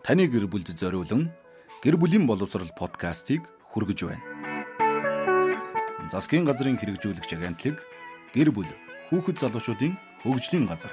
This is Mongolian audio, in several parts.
таны гэр бүлд зориулан гэр бүлийн боловсрал подкастыг хүргэж байна. Засгийн газрын хэрэгжүүлэгч агентлаг гэр бүл хүүхэд залуучуудын хөгжлийн газар.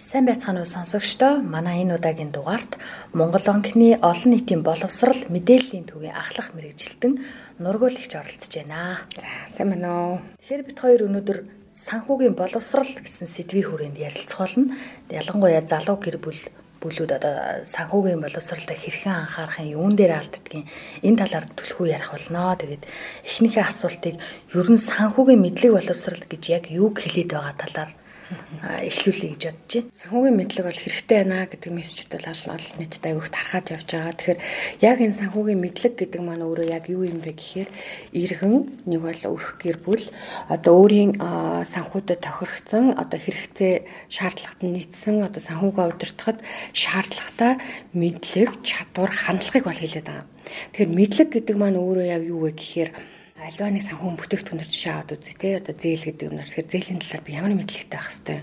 Сайн байцгаана уу сонсогчдоо. Манай энэ удаагийн дугаарт Монгол банкны олон нийтийн боловсрал мэдээллийн төвийн ахлах мэрэгжилтэн нургуулагч оролцож байна. За, сайн байна уу. Тэгэхээр бид хоёр өнөөдөр санхүүгийн боловсрал гэсэн сэдвийн хүрээнд ярилцах болно. Ялангуяа залуу гэр бүл бүлүүд одоо санхүүгийн боловсралд хэрхэн анхаарахын юун дээр алддгийг энэ талаар түлхүү ярих болно. Тэгээд эхнийхээ асуултыг ер нь санхүүгийн мэдлэг боловсрал гэж яг юуг хэлээд байгаа талаар эхлүүлэе гэж бодож байна. Санхүүгийн мэдлэг бол хэрэгтэй байна гэдэг мессежүүд бол олон нийтэд аявуух тархаад явж байгаа. Тэгэхээр яг энэ санхүүгийн мэдлэг гэдэг маань өөрөө яг юу юм бэ гэхээр иргэн нэг бол өрх гэр бүл одоо өөрийн санхүүдэд тохирогдсон одоо хэрэгцээ шаардлагат нь нийцсэн одоо санхүүгээ удирдахад шаардлагатай мэдлэг, чадвар, хандлагыг бол хэлээд байгаа. Тэгэхээр мэдлэг гэдэг маань өөрөө яг юу вэ гэхээр альва нэг санхүүгийн бүтээгдэхүүнээр жишээ аваад үзье те. Одоо зээл гэдэг юм болохоор зээлийн талаар би ямар мэдлэгтэй байх хэвээр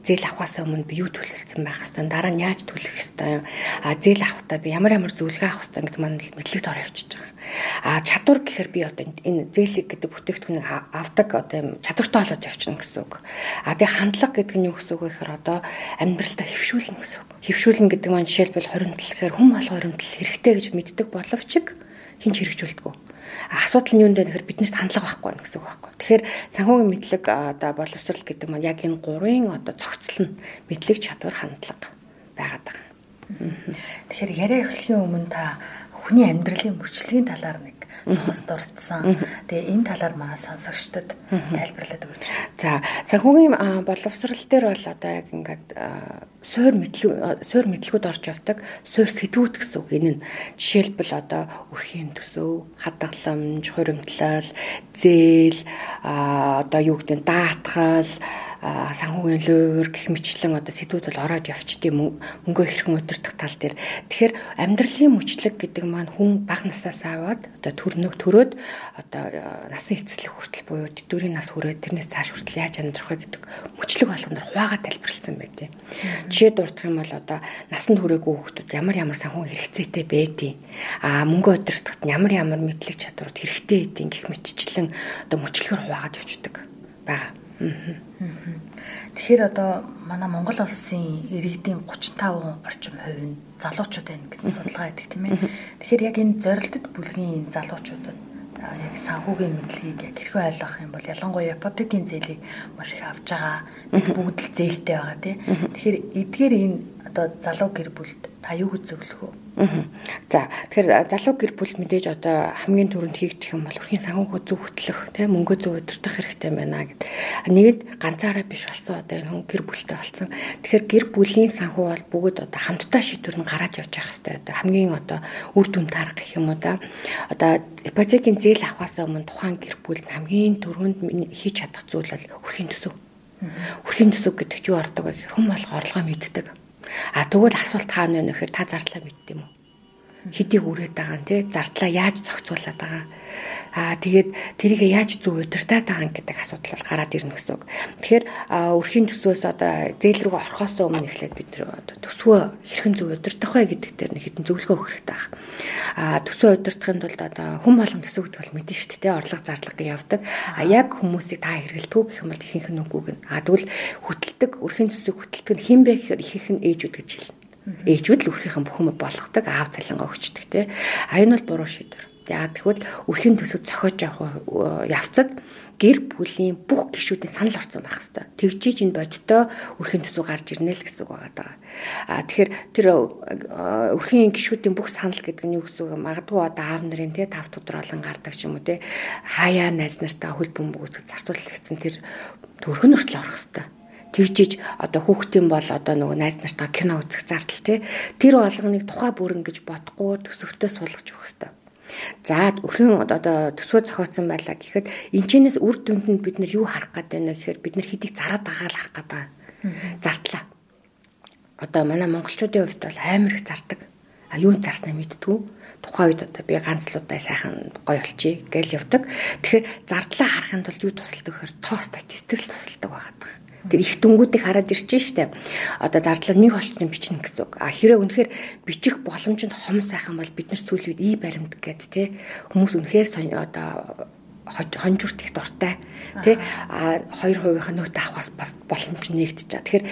зээл авахаас өмнө би юу төлөвлөсөн байх хэвээр дараа нь яаж төлөх хэвээр а зээл авахдаа би ямар ямар зөвлөгөө авах хэвээр гэдэг маань мэдлэгт ороо явчихж байгаа. А чадвар гэхээр би одоо энэ зээлийг гэдэг бүтээгдэхүүнийг авдаг одоо юм чадвартай болоод явчихна гэсэн үг. А тэгээ хандлага гэдэг нь юу гэсэн үг вэ гэхээр одоо амьдралдаа хөвшүүлнэ гэсэн үг. Хөвшүүлнэ гэдэг маань жишээлбэл хоримтлал гэхээр хүм алга хоримтлал хэрэгтэй гэж мэддэг боловч хинч хэрэгжүүлдэггүй асуудал нь юу нэ тэгэхээр биднэрт хандлага байхгүй байна гэсэн үг байхгүй. Тэгэхээр санхүүгийн мэдлэг одоо боловсрал гэдэг маань яг энэ гурвын одоо цогцол нь мэдлэг чадвар хандлага байгаад байгаа. Тэгэхээр яриа эхлэхийн өмнө та хүний амьдралын мөчлөгийн талаар нэг цогц дурдсан. Тэгээ энэ талаар манай сонсогчдод тайлбарлаад өгөөч. За, санхүүгийн боловсрал дээр бол одоо яг ингээд суур мэдлэг суур мэдлгүүд орж явдаг суур сэтгүүд гэсэн үг энэ нь жишээлбэл одоо өрхийн төсөв хадгаламж хуримтлал зээл одоо юу гэдэг нь даатгал санхүүгийн луур гэх мэтлэн одоо сэдвүүд бол ороод явчдгийг мөнгөө хэрхэн удирдах тал дээр. Тэгэхээр амьдралын мөчлөг гэдэг маань хүн бага насаас аваад одоо төрнөг төрөөд одоо э, насны эцэслэх хүртэл буюу дэдвэрийн нас хүрээд тэрнээс цааш хүртэл яаж амьдрах вэ гэдэг мөчлөг болгонор хуваагаа тайлбарлсан байдیں۔ Жишээ дурдах юм бол одоо насанд хүрээгүй хүүхдүүд ямар ямар санхүү хэрэгцээтэй байдیں۔ А мөнгө удирдахт ямар ямар мэдлэг чадварууд хэрэгтэй эдийн гих мэтчлэн одоо мөчлөгөр хуваагаад явчихдаг байгаа. Аа. Тэгэхээр одоо манай Монгол улсын иргэдийн 35% орчим хувь нь залуучууд байна гэсэн судалгаа байдаг тийм ээ. Тэгэхээр яг энэ зорилтод бүлгийн залуучуудад яг санхүүгийн мэдлэгийг яг хэрхэн ойлгох юм бол ялангуяа ипотекийн зээлийг маш их авж байгаа. Бүгд л зээлтэй байгаа тийм. Тэгэхээр эдгээр энэ одоо залуу гэр бүлд та юу гэж зөвлөх вэ? За тэгэхээр залуу гэр бүл мэдээж одоо хамгийн түрүүнд хийгдэх юм бол өрхийн санхүүгөө зөв хөтлөх тийм мөнгөө зөв удирдах хэрэгтэй байна гэд. Нэгэд ганцаараа биш болсон одоо энэ хүн гэр бүлтэй болсон. Тэгэхээр гэр бүлийн санхүү бол бүгд одоо хамтдаа шийдвэр нь гараад явж явах хэрэгтэй. Одоо хамгийн одоо үр дүн тарах гэх юм уу да. Одоо ипотекийн зээл авахаас өмнө тухайн гэр бүл хамгийн түрүүнд хийж чадах зүйл бол өрхийн төсөв. Өрхийн төсөв гэдэг чинь юу ордог вэ хүм болго орлогоо мэддэг А тэгвэл асуулт хаана вэ нөхөр та зардлаа мэддэм үү? Хэдийг үрээд байгаа нь те зардлаа яаж зохицуулаад байгаа. Аа тэгээд тэрийг яаж зөв удирдах байгаа гэдэг асуудал бол гараад ирнэ гэсэн үг. Тэгэхээр өрхийн төсвөөс одоо зээл рүү орохоос өмнө эхлээд бид одоо төсвөө хэрхэн зөв удирдах вэ гэдэг дээр нэг хэдэн зөвлөгөө өгөх хэрэгтэй байна. Аа төсвөө удирдахын тулд одоо хүн болгон төсөв гэдэг бол мэдэн шүү дээ. Орлого зарлага явдаг. А яг хүмүүсийг та хэрэгэлтүү гэх юм бол ихэнх нь үгүйг нь. А тэгвэл хөтэлдэг өрхийн төсвийг хөтэлдэг нь хэн бэ гэхээр ихэнх нь ээжүүд гэж хэлнэ. Ээжүүд л өрхийнхэн бүхэн болгодог, аав цалингаа өгчдөг тий. А энэ бол буруу шийдвэр. Яа тэгвэл өрхийн төсөв зохиож явах явцад гэр бүлийн бүх гишүүдийн санал орсон байх хэвээр. Тэгжиж энэ бодиттой өрхийн төсөв гарч ирнэ л гэсэн үг байгаа. А тэгэхээр тэр өрхийн гишүүдийн бүх санал гэдэг нь юу гэсэн үг магадгүй одоо аав нарын те тав тодруулан гардаг ч юм уу те хаяа найз нартаа хөл бөмбөг үзэх зарцуулалт гэсэн тэр төрхөн өртөл орох хэвээр тэгжиж одоо хүүхдийн бол одоо нөгөө найз нартаа кино үзэх зардал тий тэр болгоныг тухай бүрэн гэж бодохгүй төсөвтөө суулгаж өгөх хэрэгтэй. За өрхөн одоо төсөө зохиоцсон байлаа гэхэд энэчнээс үр дүнд бид нар юу харах гээд байна гэхээр бид нар хэдийг зараад байгаа л харах гээд байгаа. Зардлаа. Одоо манай монголчуудын хувьд бол амар их зардаг. А юу зарснаа мэдтгүү. Тухайн үед одоо би ганцлуудаа сайхан гоё болчихъя гэж явдаг. Тэгэхээр зардлаа харахын тулд юу тусалдаг гэхээр тоо статистик тусалдаг байгаа. Тэр их дүнгуудыг хараад ирж штэ. Одоо зардлаа нэг олчны бичнэ гэсэн үг. А хэрэг үнэхээр бичих боломж нь хом сайхан бол бид нар сүүл үед ий баримт гэдэг те хүмүүс үнэхээр одоо хонжурт их дуртай тий а 2%-ийн нөтө авахаас бас боломж нэгдэж байгаа. Тэгэхээр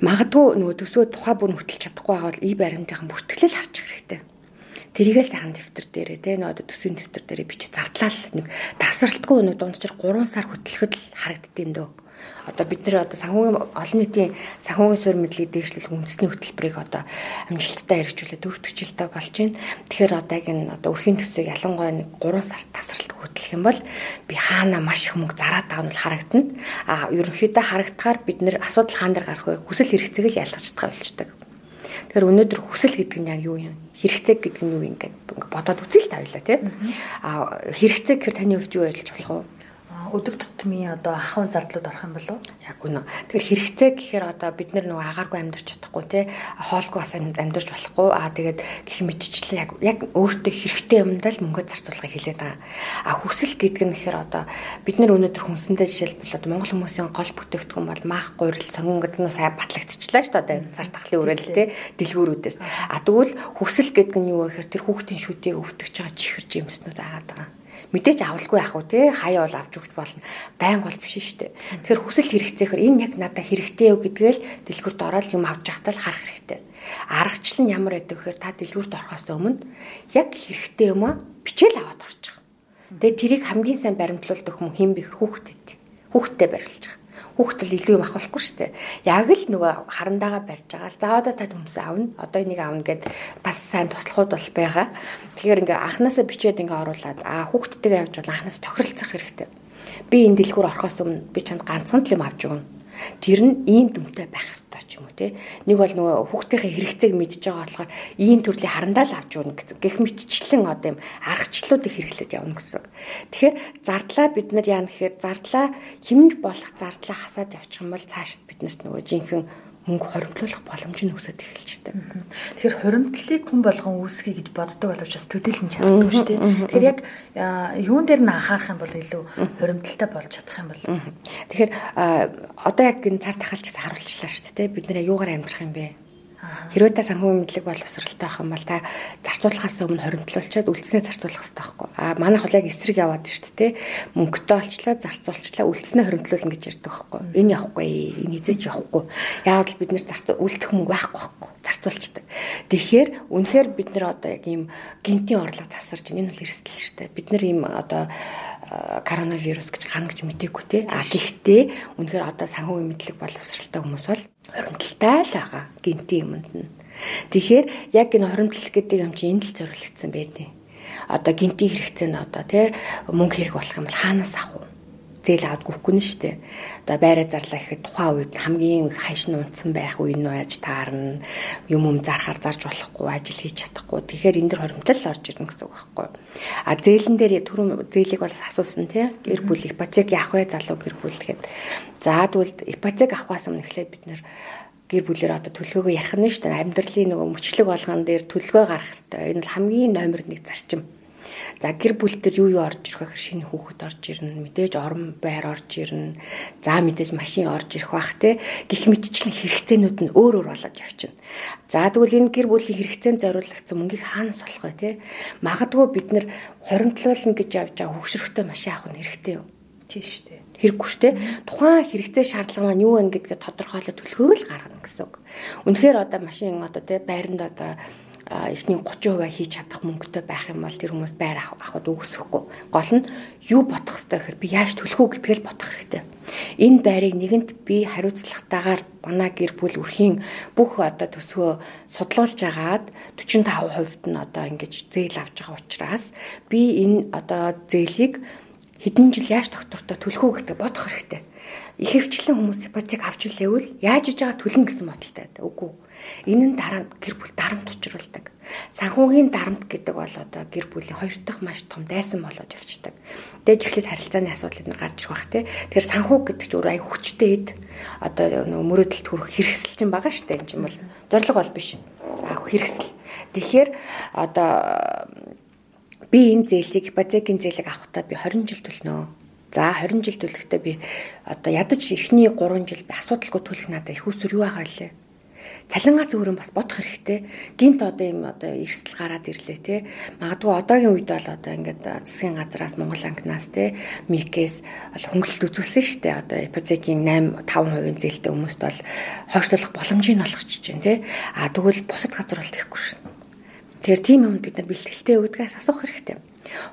магадгүй нөгөө төсөө тухай бүр хөтлж чадахгүй байгаа бол ий баримтынхан бүртгэлэл харж хэрэгтэй. Тэрийгээ сайхан дэвтэр дээрээ те нөө төсвийн дэвтэр дээрээ бичиж зардлал нэг тасралтгүй нэг дундчир 3 сар хөтлөхөд л харагддیں۔ дөө одоо бид нэр одоо санхүүгийн олон нийтийн санхүүгийн суурь мэдлэг дээшлэл үндэсний хөтөлбөрийг одоо амжилттай хэрэгжүүлээд дөрөвдөг жилдээ болж байна. Тэгэхээр одоо яг энэ одоо өрхийн төсөв ялангуяа нэг 3 сар тасралт хөтлөх юм бол би хаана маш их мөнгө зараад байгаа нь харагдана. А ерөнхийдөө харагдахаар бид нэр асуудал хаан дээр гарах вэ? Хүсэл хэрэгцээг л ялгаж чадхаа болчдаг. Тэгэхээр өнөөдөр хүсэл гэдэг нь яг юу юм? Хэрэгцээ гэдэг нь юу юм ингээд бодоод үзье л тавилаа тий. А хэрэгцээ гэхээр таны хувьд юу ажиллаж болох вэ? Өдөр тутмын одоо ахуйн зардлууд орох юм болов? Яг үнэ. Тэгэхээр хэрэгцээ гэхээр одоо бид нар нөгөө агааргүй амьдарч чадахгүй те хоолгүй бас амьдарч болохгүй аа тэгээд гэх мэтчлэн яг яг өөртөө хэрэгтэй юмдаа л мөнгө зарцуулахыг хэлээд байгаа. А хүсэл гэдэг нь гэхээр одоо бид нар өнөөдөр хүнсэндээ жишээлбэл одоо монгол хүмүүсийн гол бүтээгдэхүүн бол маах гурил сонгон гэдэг нь сайн батлагдчихлаа шүү дээ. Зар тахлын үрэл те дэлгүүрүүдээс. А тэгвэл хүсэл гэдэг нь юу вэ гэхээр тэр хүүхдийн шүдийг өвтгөж байгаа чихэр жимснүүд агаад байгаа мэдээж авалгүй ах уу те хаяа бол авч өгч болно. Байн гол биш шүү дээ. Тэгэхээр хүсэл хэрэгцээхээр энэ яг надад хэрэгтэй юу гэдгээл дэлгүрт ороод юм авч явахтаа л харах хэрэгтэй. Аргачлал нь ямар байдаг гэхээр та дэлгүрт орохоос өмнө яг хэрэгтэй юм а бичээл аваад орчих. Тэгээ тэрийг хамгийн сайн баримтлуулдаг хүн хэн бэ хүүхдэд хүүхдэд. Барилж байгаа хүүхдэл илүү юм авахгүй шүү дээ. Яг л нөгөө харандаага барьж байгаа л за одоо та төмс аавна. Одоо энийг аавна гэд бас сайн туслахуд бол байгаа. Тэгэхээр ингээ анханасаа бичээд ингээ оруулаад аа хүүхдтэйгээ явж бол анханасаа тохиролцох хэрэгтэй. Би энэ дэлгүүр орохоос өмнө би чамд ганцхан л юм авч өгнө Тэр нь ийм дүнтэй байх ёстой ч юм уу те. Нэг бол нөгөө хүүхдийнхээ хэрэгцээг мэдж байгаа болохоор ийм төрлийн харандаа л авч өгнө. Гэх мэтчлэн одоо юм аргачлалуудыг хэрэглээд явна гэсэн. Тэгэхээр зардлаа бид нар яа гэхээр зардлаа хэмж болох зардлаа хасаад явчих юм бол цаашд биднэрт нөгөө жинхэнэ мөнгө хоримтлуулах боломж нь өсөд эхэлж байна. Тэгэхээр хоримтлалыг хүн болгон үүсгэе гэж боддог боловч бас төдийлөн чаддаг шүү дээ. Тэгэхээр яг юун дээр нь анхаарах юм бол илүү хоримтлалтай болж чадах юм бол. Тэгэхээр одоо яг энэ цар тахалч гэсэн харуулчлаа шүү дээ. Бид нэр юугаар амьдрах юм бэ? Хэрвээ та санхүү мэдлэг боловсралтай байх юм бол та зарцуулахаас өмнө хоримтлуулчаад үлдснээ зарцуулах хэрэгтэй байхгүй. А манайх бол яг эсрэг яваад шүү дээ. Мөнгөтэй олчлаа, зарцуулчлаа, үлдснээ хоримтлуулна гэж ярьдаг байхгүй. Энэ явахгүй, энэ хизээч явахгүй. Яавал бид нэр үлдэх мөнгө байхгүй байхгүй. Зарцуулчдаг. Тэгэхээр үнэхээр бид нэр одоо яг ийм гинтийн орлого тасарч энэ бол эрсдэл шүү дээ. Бид нэр ийм одоо коронавирус гэж гана гэж мдэггүй те. А гэхдээ үнэхээр одоо санхүүгийн мэдлэг боловсралтай хүмүүс бол хоримтлалтай л байгаа гинти юмд нь. Тэгэхээр яг энэ хоримтлал гэдэг юм чи энэ л зориулагдсан байдیں۔ Одоо гинти хэрэгцээ нь одоо те мөнгө хэрэг болох юм бол хаанаас авах вэ? Зээл аваад гүхгүй нь штэ. Одоо байраа зарлаа гэхэд тухайн үед хамгийн ханшин унтсан байх үе нь яаж таарна. Юм юм зархаар зарж болохгүй, ажил хийж чадахгүй. Тэгэхээр энэ дэр хоримтол орж ирнэ гэсэн үг байхгүй. А зээлэн дээр түрүүн зээлийг бол асуусан тий. Гэр бүл ипотек явах вэ залуу гэр бүл гэхэд. За тэгвэл ипотек авахаас өмнө эхлээд бид нэр гэр бүлээр одоо төлгөөгөө ярих нь шүү дээ. Амьдралын нөгөө мөчлөг болгон дээр төлгөө гарах хэрэгтэй. Энэ бол хамгийн номер 1 зарчим За гэр бүл дээр юу юу орж ирэх вэ шинэ хүүхэд орж ирнэ, мэдээж орон байр орж ирнэ. За мэдээж машин орж ирэх бах те. Гэх мэтчлэн хэрэгцээнүүд нь өөр өөр болоод явчихна. За тэгвэл энэ гэр бүлийн хэрэгцээнд зориулагдсан мөнгийг хаанаас олох вэ те? Магадгүй бид нэр хоримтлуулна гэж явж байгаа хөвгшрөхтэй машин авах нь хэрэгтэй юу? Тийм шүү дээ. Хэрэггүй дээ. Тухайн хэрэгцээ шаардлага маань юу вэ гэдгээ тодорхойлоод төлхөө л гаргана гэсэн үг. Үнэхээр одоо машин одоо те байранд одоо эхний 30% хийж чадах мөнгөтэй байх юм бол тэр хүмүүс байр авахд үгүйсэхгүй. Гол нь юу бодох хэрэгтэй гэхээр би яаж төлөх үү гэдгээл бодох хэрэгтэй. Энэ байрыг нэгэнт би хариуцлагатайгаар манай гэр бүл өрхийн бүх одоо төсвөө судлуулж агаад 45% нь одоо ингэж зээл авч байгаа учраас би энэ одоо зээлийг хэдэн жил яаж доктортой төлөх үү гэдэг бодох хэрэгтэй. Ихэвчлэн хүмүүс ипотек авч үлээвэл яаж иж байгаа төлнө гэсэн бодолтой байдаг. Үгүй Энэ нь дараа гэр бүл дарамт учруулдаг. Санхүүгийн дарамт гэдэг бол одоо гэр бүлийн хоёр дахь маш том дайсан болоод явчихдаг. Дээж эхлээд харилцааны асуудал эднэр гарч ирэх бах тий. Тэгэхээр санхүү гэдэг чинь аяг хүчтэй эд. Одоо нөгөө мөрөөдөлт хүрэх хэрэгсэл чинь байгаа штэ энэ чинь бол зориг бол биш. Аа хэрэгсэл. Тэгэхээр одоо би энэ зээлийг ипотекийн зээлийг авахдаа би 20 жил төлнө. За 20 жил төлөхдөө би одоо ядаж эхний 3 жил би асуудалгүй төлөх надад их усүр юу байгаа лээ. Цалингаас өөрөө бас бодох хэрэгтэй. Гинт одоо юм одоо эрсдэл гараад ирлээ те. Магадгүй одоогийн үед бол одоо ингээд засгийн газраас Монгол анкнаас те МИКээс хөнгөлөлт үзүүлсэн шүү дээ. Одоо ипотекийн 8 5% зээлтэй хүмүүст бол хойшлуулах боломжийг олгочихж байна те. А тэгвэл бусад газар бол тэхгүй шин. Тэгэхээр тийм юмд бид нар бэлтгэлтэй өгдгээс асуух хэрэгтэй.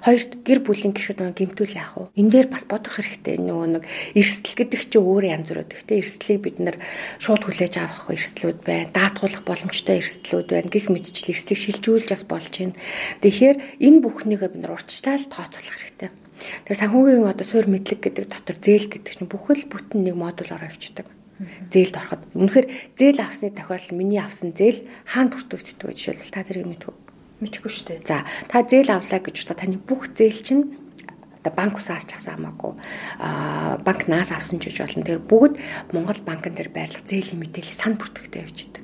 Хоёрт гэр бүлийн гишүүд маань гимтүүл яах вэ? Энэ дээр бас бодох хэрэгтэй. Нөгөө нэг эрсдэл гэдэг чинь өөр янз бүр өгдөгтэй. Эрсдлийг бид нэр шууд хүлээж авах эрсдлүүд байна. Даатгуулах боломжтой эрсдлүүд байна. Гэх мэтчил эрсдлийг шилжүүлж бас болж байна. Тэгэхээр энэ бүхнийг бид нар урьдчилан тооцоолох хэрэгтэй. Тэр санхүүгийн одоо суур мэдлэг гэдэг дотор зээл гэдэг чинь бүхэл бүтэн нэг модулоор авчдаг. Зээлд ороход. Үнэхээр зээл авсны тохиолдол миний авсан зээл хаана бүртгэгддэг вэ? Жишээлбэл та тэрийг мэдв Мэдгүй шүү дээ. За та зээл авлаа гэж бодоо таны бүх зээл чинь одоо банк усаас ч авсан хамаагүй аа банк наас авсан ч гэж болно. Тэгэхээр бүгд Монгол банкн дээр байрлах зээлийн мэдээлэл сан бүртгэгдэй явждаг.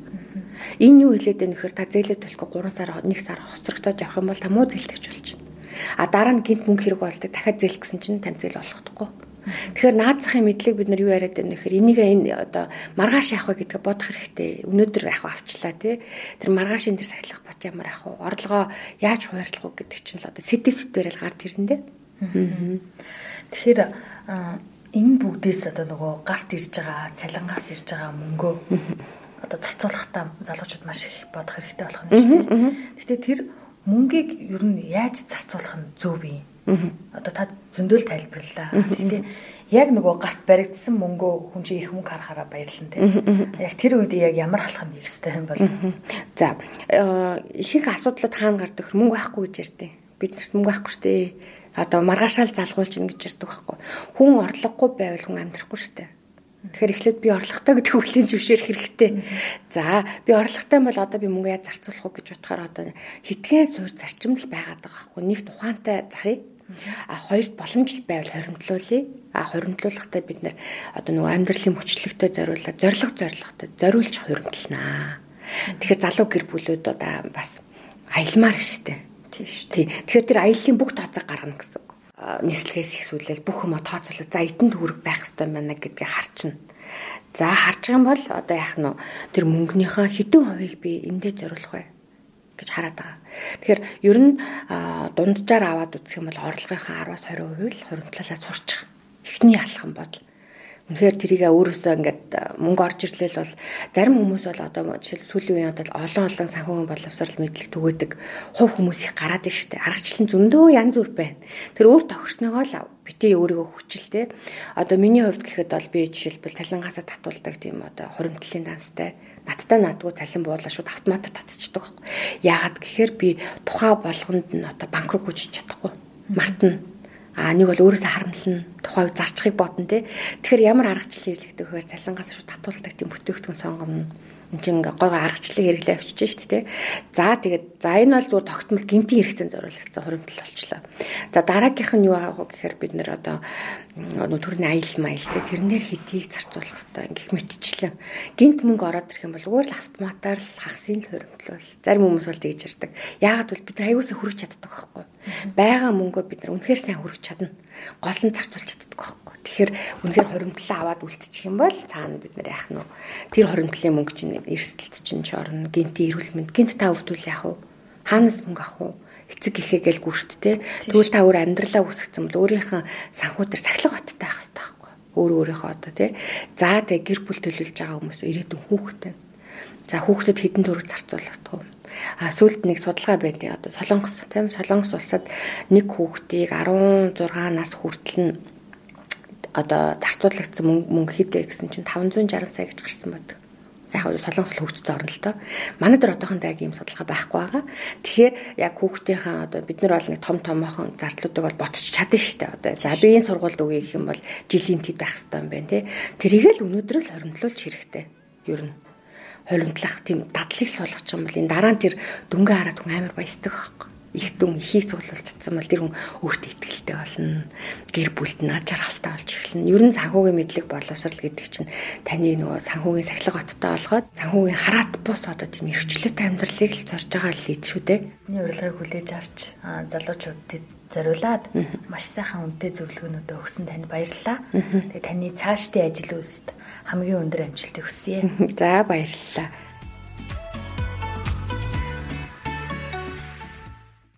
Энэ юу хэлээд байна гэхээр та зээлээ төлөхгүй 3 сар 1 сар хоцрогдоод явах юм бол та муу зээлтэгч болж байна. А дараа нь гинт мөнгө хэрэг болдог дахиад зээл гэсэн чинь тань зээл болохдохгүй. Тэгэхээр наацхийн мэдлэг бид нар юу яриад байна гэхээр энийг энэ одоо маргааш яах вэ гэдгээ бодох хэрэгтэй. Өнөөдөр яах вэ авчлаа тий. Тэр маргаашийн тэр сахилах бот ямар яах вэ? Орлогоо яаж хуваарлах вэ гэдэг чинь л одоо сэтэв сэтвэрэл гарч ирэндээ. Тэгэхээр энэ бүгдээс одоо нөгөө гарт ирж байгаа цалингаас ирж байгаа мөнгөө одоо зарцуулахдаа залуучууд маш их бодох хэрэгтэй болох нь шүү дээ. Гэтэ тэр мөнгийг ер нь яаж зарцуулах нь зөв юм? Одоо та зөндөөл тайлбарлаа. Тэгтээ яг нөгөө гарт баригдсан мөнгөө хүн чинь их мөнгө харахаараа баярлан тийм. Яг тэр үед яг ямар алхам хийх хэрэгтэй юм бол. За э, их асуудлууд хаана гардаг мөнгө байхгүй гэж ярьдیں۔ Бид нарт мөнгө байхгүй шүү дээ. Одоо маргаашаал залгуулж ин гэж ярьдаг байхгүй. Хүн орлогогүй байвал хүн амьдрахгүй шүү дээ. Тэгэхээр эхлээд би орлоготой гэдэг үглийн зөвшөөрөх хэрэгтэй. За би орлоготой бол одоо би мөнгө яаж зарцуулах вэ гэж бодохоор одоо хитгэн суур зарчим л байгаад байгаа байхгүй. Нэг тухаантай зарыг А хоёрт боломжтой байвал хоримтлуулъя. А хоримтлуулахдаа бид нэр одоо нөгөө амьдралын мөчлөгтэй зориулаад зориг зоригтой зориулж хоримтлнаа. Тэгэхээр залуу гэр бүлүүд одоо бас аялмаар штэ. Тийм. Тий. Тэгэхээр тэр аяллаа бүх тооцоог гаргана гэсэн үг. Нийслэгээс ихсүүлэл бүх юм тооцоолоо за эдэн төгрөг байх ёстой байна гэдгийг харчна. За харж байгаа юм бол одоо яах нь тэр мөнгөнийхөө хэдэн хувийг би эндээ зориулах вэ? Гэж хараад байгаа. Тэгэхээр ер нь дунджаар аваад үзэх юм бол орлогынхаа 10-аас 20%-ийг л хуримтлалаа сурчих. Эхний алхам бодол. Үнэхээр тэрийг өөрөөсөө ингээд мөнгө орж ирлэл бол зарим хүмүүс бол одоо жишээл сүүлийн үеийн одоо олон олон санхүүгийн боловсрал мэдлэг түгээдэг хувь хүмүүс их гараад ир штэ. Аргачлан зөндөө янз бүр байна. Тэр өөр тохирсноогоо л битээ өөрийгөө хүчилтэй. Одоо миний хувьд гэхэд бол би жишээлбэл цалингаасаа татуулдаг тийм одоо хуримтлалын данстай надтай наадгүй цалин буулаа шууд автоматар татчихдаг байхгүй. Яагаад гэхээр би тухай болгонд нь одоо банк руу гүйж чадахгүй. Мартна. А нэг бол өөрөөсөө харамлна. Тухайг зарчихыг бодно те. Тэгэхээр ямар аргачлал хэрэглэдэг вэ? Цалингаас шууд татуулдаг тийм бүтээгдэхүүн сонгоно чинь гой гой аргачлалыг хэрэглээ авчиж шүү дээ. За тэгээд за энэ бол зүгээр тогтмол гинтийн хэрэгцээнд зориулагдсан хуримтлал болчлоо. За дараагийнх нь юу аах вэ гэхээр бид нэр одоо төрний аял маял те тэрнээр хэдийг зарцуулах хэрэгтэй гэх мэтчлэн гинт мөнгө ороод ирэх юм бол зүгээр л автоматар л хагсын л хуримтлал. Зарим хүмүүс бол тэгж ярьдаг. Яагаад бол бид нар аяусаа хүрэж чаддаг байхгүй. Бага мөнгөө бид нар үнэхээр сайн хүрэж чадна. Гол нь зарцуулж чаддаг байхгүй Тэгэхээр үнэхээр хоримтлаа аваад үлдчих юм бол цаана бид нар яах нь вэ? Тэр хоримтлын мөнгө чинь эрсдэлт чинь ч орно. Гинти эрүүл мэнд. Гинт та өвдвөл яах вэ? Хаанаас мөнгө авах вэ? эцэг гэхээгээл гүшт те тэгвэл та өөр амьдралаа үсгэсэн бол өөрийнхөө санхүү дээр сахилга баттай байх хэрэгтэй байхгүй өөр өөрийнхөө одоо те за тэг гэр бүл төлөвлөж байгаа хүмүүс ирээдүйн хүүхдэд за хүүхдэд хэдэн төгрөг зарцуулах вэ а сүлд нэг судалгаа байдیں۔ Одоо Солонгос тийм Солонгос улсад нэг хүүхдийг 16 нас хүртэл нь одоо зарцуулагдсан мөнгө хэвдэ гэсэн чинь 560 сая гэж гарсан байдаг. Яг нь солонгос хөгжсөн орн л доо. Манай дээр одоохондоо яг ийм судалгаа байхгүй байгаа. Тэгэхээр яг хүүхдийнхээ одоо бид нар бол нэг том томоохон зардлуудыг бол ботч чадна шүү дээ. Одоо за би энэ сургуульд үгүй гэх юм бол жилийн тэд байх хэрэгтэй юм байна тий. Тэрийг л өнөөдөр л хоримтлуулж хэрэгтэй. Ер нь хоримтлах тийм дадлыг суулгах юм бол энэ дараа нь тэр дөнгө хараад хүн амар баясдаг байхгүй их дүн ихийг цуглуулчихсан бол тэр хүн өөртөө ихтэй болно. Гэр бүлд нь аж аргалтай болж эхэлнэ. Ер нь санхүүгийн мэдлэг боловсрал гэдэг чинь таны нөгөө санхүүгийн сахилга баттай болгоод санхүүгийн хараат бус одоо тийм эрхчлөлт амьдралыг л зорж байгаа л лид шүү дээ. Миний урилгыг хүлээж авч залуучуудад зориулаад маш сайхан үнэтэй зөвлөгөөнүүдөө өгсөн танд баярлалаа. Тэгээ таны цаашдын ажил үйлсэд хамгийн өндөр амжилтыг хүсье. За баярлалаа.